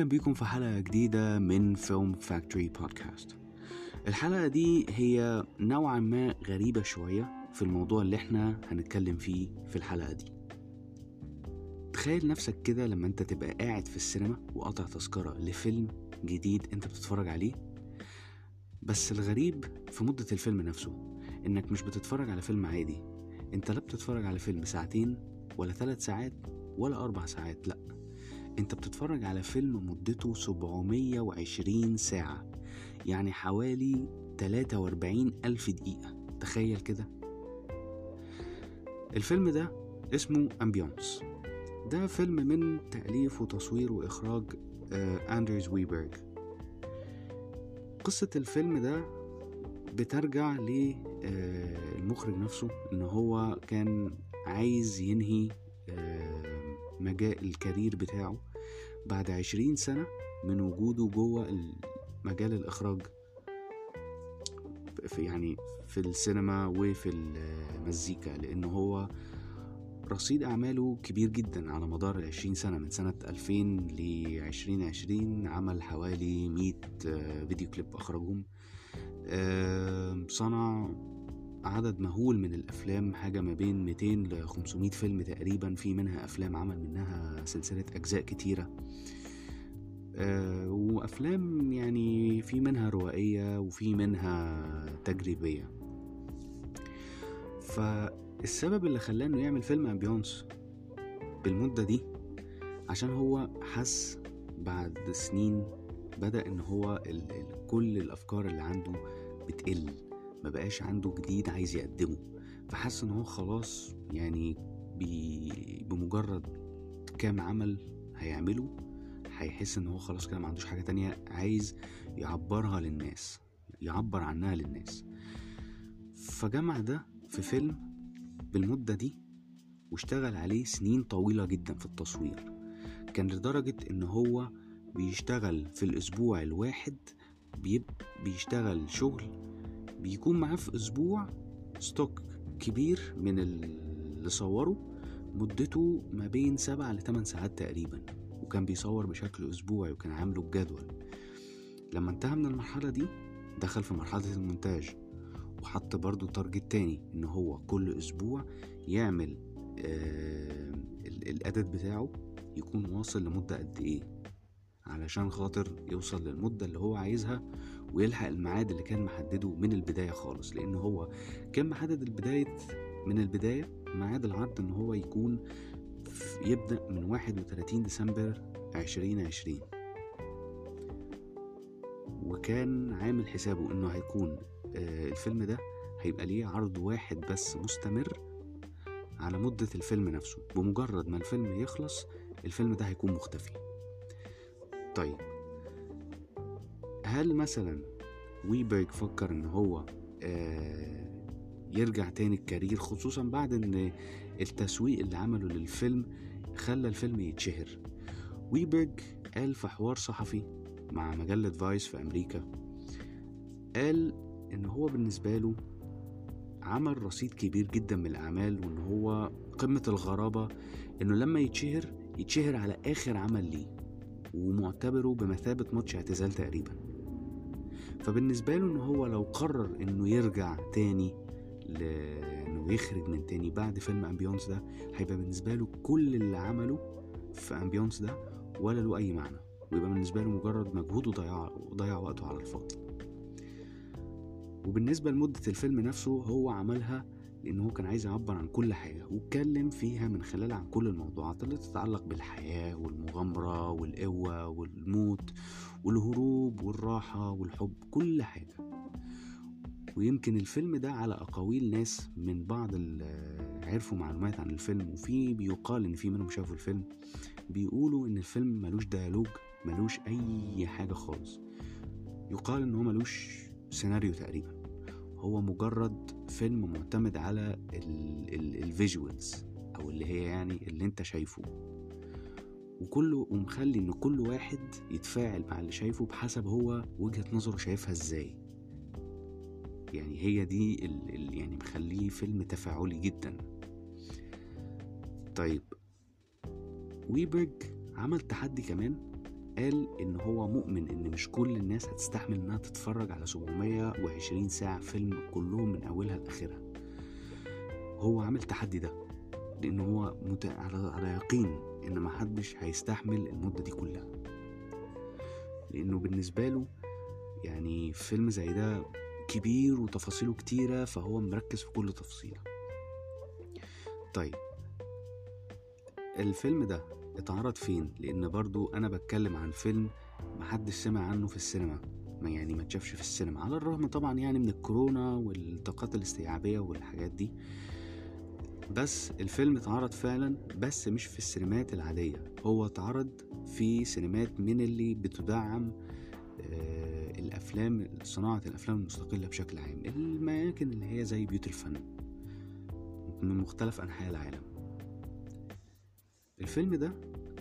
أهلا بيكم في حلقة جديدة من فيلم فاكتوري بودكاست الحلقة دي هي نوعا ما غريبة شوية في الموضوع اللي إحنا هنتكلم فيه في الحلقة دي. تخيل نفسك كده لما أنت تبقى قاعد في السينما وقاطع تذكرة لفيلم جديد أنت بتتفرج عليه. بس الغريب في مدة الفيلم نفسه إنك مش بتتفرج على فيلم عادي. أنت لا بتتفرج على فيلم ساعتين ولا ثلاث ساعات ولا أربع ساعات لأ. انت بتتفرج على فيلم مدته 720 ساعة يعني حوالي 43 ألف دقيقة تخيل كده. الفيلم ده اسمه أمبيونس ده فيلم من تأليف وتصوير وإخراج آه أندريز ويبرج قصة الفيلم ده بترجع للمخرج نفسه إن هو كان عايز ينهي آه مجال الكارير بتاعه بعد عشرين سنة من وجوده جوه مجال الإخراج. في يعني في السينما وفي المزيكا لأن هو رصيد أعماله كبير جدا على مدار العشرين سنة من سنة ألفين لعشرين عشرين عمل حوالي مية فيديو كليب أخرجهم. صنع عدد مهول من الأفلام حاجة ما بين 200 ل 500 فيلم تقريبا في منها أفلام عمل منها سلسلة أجزاء كتيرة. أه وأفلام يعني في منها روائية وفي منها تجريبية. فالسبب اللي خلاه إنه يعمل فيلم أمبيونس بالمدة دي عشان هو حس بعد سنين بدأ إن هو كل الأفكار اللي عنده بتقل. ما بقاش عنده جديد عايز يقدمه. فحس إن هو خلاص يعني بي بمجرد كام عمل هيعمله هيحس إن هو خلاص كده ما عندوش حاجة تانية عايز يعبرها للناس يعبر عنها للناس. فجمع ده في فيلم بالمدة دي واشتغل عليه سنين طويلة جدا في التصوير. كان لدرجة إن هو بيشتغل في الأسبوع الواحد بيشتغل شغل بيكون معاه في أسبوع stock كبير من اللي صوره مدته ما بين سبعة لتمن ساعات تقريبا وكان بيصور بشكل أسبوعي وكان عامله بجدول. لما انتهى من المرحلة دي دخل في مرحلة المونتاج وحط برضو target تاني إن هو كل أسبوع يعمل آه الادد بتاعه يكون واصل لمدة قد إيه علشان خاطر يوصل للمدة اللي هو عايزها ويلحق الميعاد اللي كان محدده من البداية خالص لأن هو كان محدد البداية من البداية ميعاد العرض إن هو يكون يبدأ من 31 ديسمبر 2020 وكان عامل حسابه إنه هيكون الفيلم ده هيبقى ليه عرض واحد بس مستمر على مدة الفيلم نفسه. بمجرد ما الفيلم يخلص الفيلم ده هيكون مختفي. طيب هل مثلا ويبرج فكر إن هو آه يرجع تاني الكارير خصوصا بعد إن التسويق اللي عمله للفيلم خلى الفيلم يتشهر؟ ويبرج قال في حوار صحفي مع مجلة فايس في أمريكا قال إن هو بالنسبة له عمل رصيد كبير جدا من الأعمال وإن هو قمة الغرابة إنه لما يتشهر يتشهر على آخر عمل ليه ومعتبره بمثابة ماتش اعتزال تقريبا. فبالنسبة له إن هو لو قرر إنه يرجع تاني لإنه يخرج من تاني بعد فيلم أمبيونس ده هيبقى بالنسبة له كل اللي عمله في أمبيونس ده ولا له أي معنى ويبقى بالنسبة له مجرد مجهود وضيع وقته على الفاضي. وبالنسبة لمدة الفيلم نفسه هو عملها لأن هو كان عايز يعبر عن كل حاجة واتكلم فيها من خلال عن كل الموضوعات اللي تتعلق بالحياة والمغامرة والقوة والموت والهروب والراحة والحب كل حاجة. ويمكن الفيلم ده على أقاويل ناس من بعض عرفوا معلومات عن الفيلم وفي بيقال إن في منهم شافوا الفيلم بيقولوا إن الفيلم ملوش dialogue ملوش أي حاجة خالص. يقال إن هو ملوش سيناريو تقريبا. هو مجرد فيلم معتمد على ال visuals أو اللي هي يعني اللي أنت شايفه. وكله ومخلي إن كل واحد يتفاعل مع اللي شايفه بحسب هو وجهة نظره شايفها إزاي. يعني هي دي ال ال يعني مخليه فيلم تفاعلي جدا. طيب ويبرج عمل تحدي كمان قال إن هو مؤمن إن مش كل الناس هتستحمل إنها تتفرج على 720 ساعة فيلم كلهم من أولها لآخرها. هو عامل تحدي ده لأن هو مت... على... على يقين إن محدش هيستحمل المدة دي كلها. لأنه بالنسبة له يعني فيلم زي ده كبير وتفاصيله كتيرة فهو مركز في كل تفصيلة. طيب الفيلم ده اتعرض فين؟ لأن برضو أنا بتكلم عن فيلم محدش سمع عنه في السينما. ما يعني ما تشافش في السينما على الرغم طبعا يعني من الكورونا والطاقات الاستيعابية والحاجات دي. بس الفيلم اتعرض فعلا بس مش في السينمات العادية. هو اتعرض في سينمات من اللي بتدعم آه، الأفلام صناعة الأفلام المستقلة بشكل عام. الاماكن اللي هي زي بيوت الفن من مختلف أنحاء العالم. الفيلم ده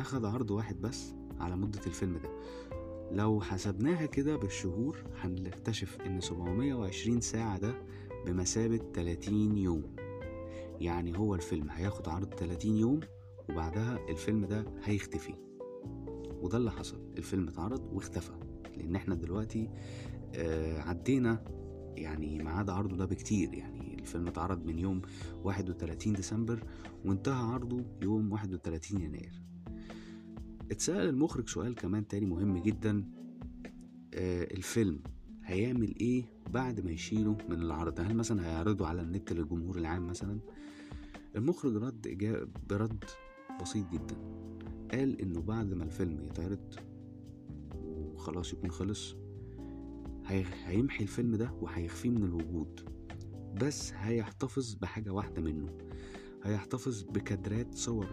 أخد عرض واحد بس على مدة الفيلم ده. لو حسبناها كده بالشهور هنكتشف إن 720 ساعة ده بمثابة 30 يوم. يعني هو الفيلم هياخد عرض 30 يوم وبعدها الفيلم ده هيختفي. وده اللي حصل الفيلم اتعرض واختفى لأن إحنا دلوقتي آه عدينا يعني ميعاد عرضه ده بكتير. يعني الفيلم اتعرض من يوم 31 ديسمبر وانتهى عرضه يوم 31 يناير. اتسأل المخرج سؤال كمان تاني مهم جدا آه الفيلم هيعمل إيه بعد ما يشيله من العرض. هل مثلا هيعرضه على النت للجمهور العام مثلا؟ المخرج رد إجابة برد بسيط جدا. قال إنه بعد ما الفيلم يتعرض وخلاص يكون خلص هي- هيمحي الفيلم ده وهيخفيه من الوجود. بس هيحتفظ بحاجة واحدة منه. هيحتفظ بكادرات صور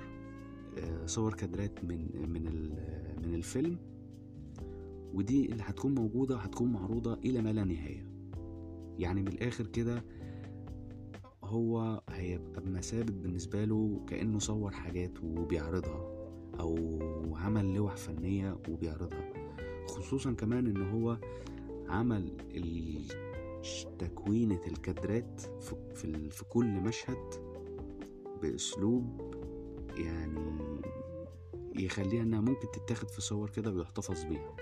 آه، صور كادرات من من من الفيلم ودي اللي هتكون موجودة وهتكون معروضة إلى ما لا نهاية. يعني من الآخر كده هو هيبقى بمثابة بالنسبة له كأنه صور حاجات وبيعرضها أو عمل لوح فنية وبيعرضها. خصوصا كمان إن هو عمل تكوينة الكادرات في, في كل مشهد بأسلوب يعني يخليها إنها ممكن تتاخد في صور كده ويحتفظ بيها.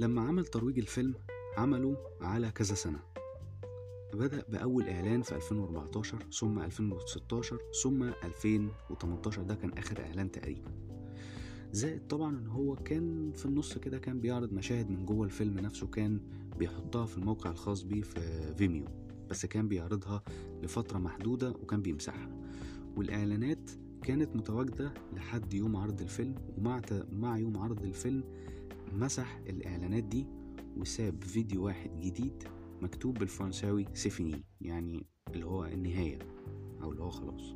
لما عمل ترويج الفيلم عمله على كذا سنة. بدأ بأول إعلان في 2014 ثم 2016 ثم 2018 ده كان آخر إعلان تقريبا. زائد طبعا إن هو كان في النص كده كان بيعرض مشاهد من جوه الفيلم نفسه كان بيحطها في الموقع الخاص بيه في فيميو بس كان بيعرضها لفترة محدودة وكان بيمسحها. والإعلانات كانت متواجدة لحد يوم عرض الفيلم ومع مع يوم عرض الفيلم مسح الإعلانات دي وساب فيديو واحد جديد مكتوب بالفرنساوي c'est fini يعني اللي هو النهاية أو اللي هو خلاص.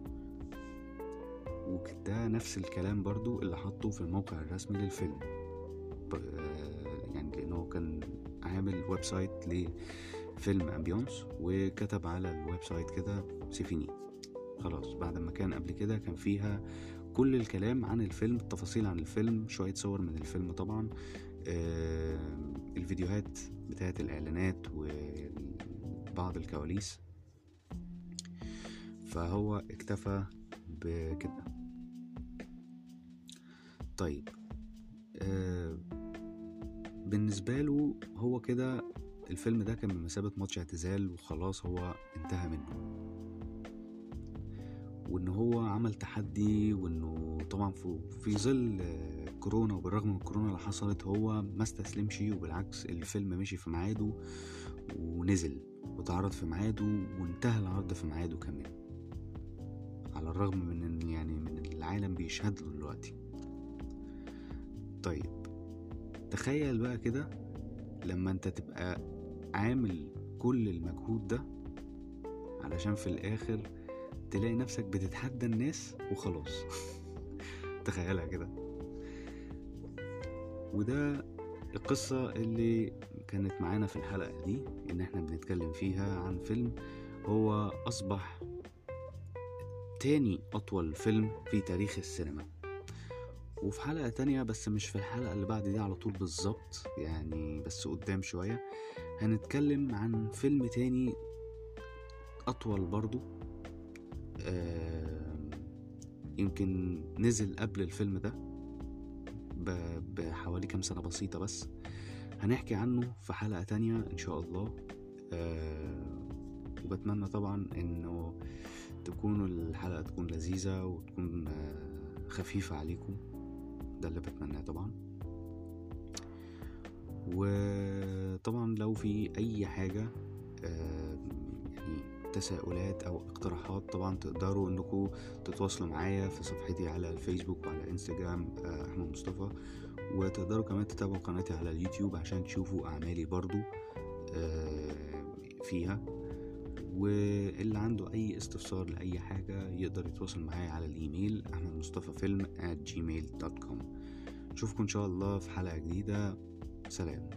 وده نفس الكلام برضو اللي حطه في الموقع الرسمي للفيلم. آه، يعني لأنه كان عامل website لفيلم Ambiancé وكتب على ال website كده c'est fini. خلاص بعد ما كان قبل كده كان فيها كل الكلام عن الفيلم التفاصيل عن الفيلم شوية صور من الفيلم طبعا الفيديوهات بتاعت الإعلانات وبعض الكواليس. فهو اكتفى بكده. طيب آه بالنسبة له هو كده الفيلم ده كان بمثابة ماتش اعتزال وخلاص هو انتهى منه. وإن هو عمل تحدي وإنه طبعا في, ظل كورونا وبالرغم من الكورونا اللي حصلت هو ما استسلمش وبالعكس الفيلم مشي في ميعاده ونزل واتعرض في ميعاده وانتهى العرض في ميعاده كمان. على الرغم من إن يعني من العالم بيشهد له دلوقتي. طيب تخيل بقى كده لما أنت تبقى عامل كل المجهود ده علشان في الآخر تلاقي نفسك بتتحدى الناس وخلاص. تخيلها كده. وده القصة اللي كانت معانا في الحلقة دي إن إحنا بنتكلم فيها عن فيلم هو أصبح تاني أطول فيلم في تاريخ السينما. وفي حلقة تانية بس مش في الحلقة اللي بعد دي على طول بالظبط يعني بس قدام شوية هنتكلم عن فيلم تاني أطول برضو يمكن نزل قبل الفيلم ده بحوالي كام سنة بسيطة بس. هنحكي عنه في حلقة تانية إن شاء الله. وبتمنى طبعا إنه تكونوا الحلقة تكون لذيذة وتكون خفيفة عليكم. ده اللي بتمناه طبعا. وطبعا لو في أي حاجة تساؤلات أو اقتراحات طبعا تقدروا إنكم تتواصلوا معايا في صفحتي على الفيسبوك وعلى إنستجرام آه، أحمد مصطفى. وتقدروا كمان تتابعوا قناتي على اليوتيوب عشان تشوفوا أعمالي برضو آه، فيها. واللي عنده أي استفسار لأي حاجة يقدر يتواصل معايا على الإيميل أحمد مصطفى فيلم at gmail.com نشوفكم إن شاء الله في حلقة جديدة. سلام.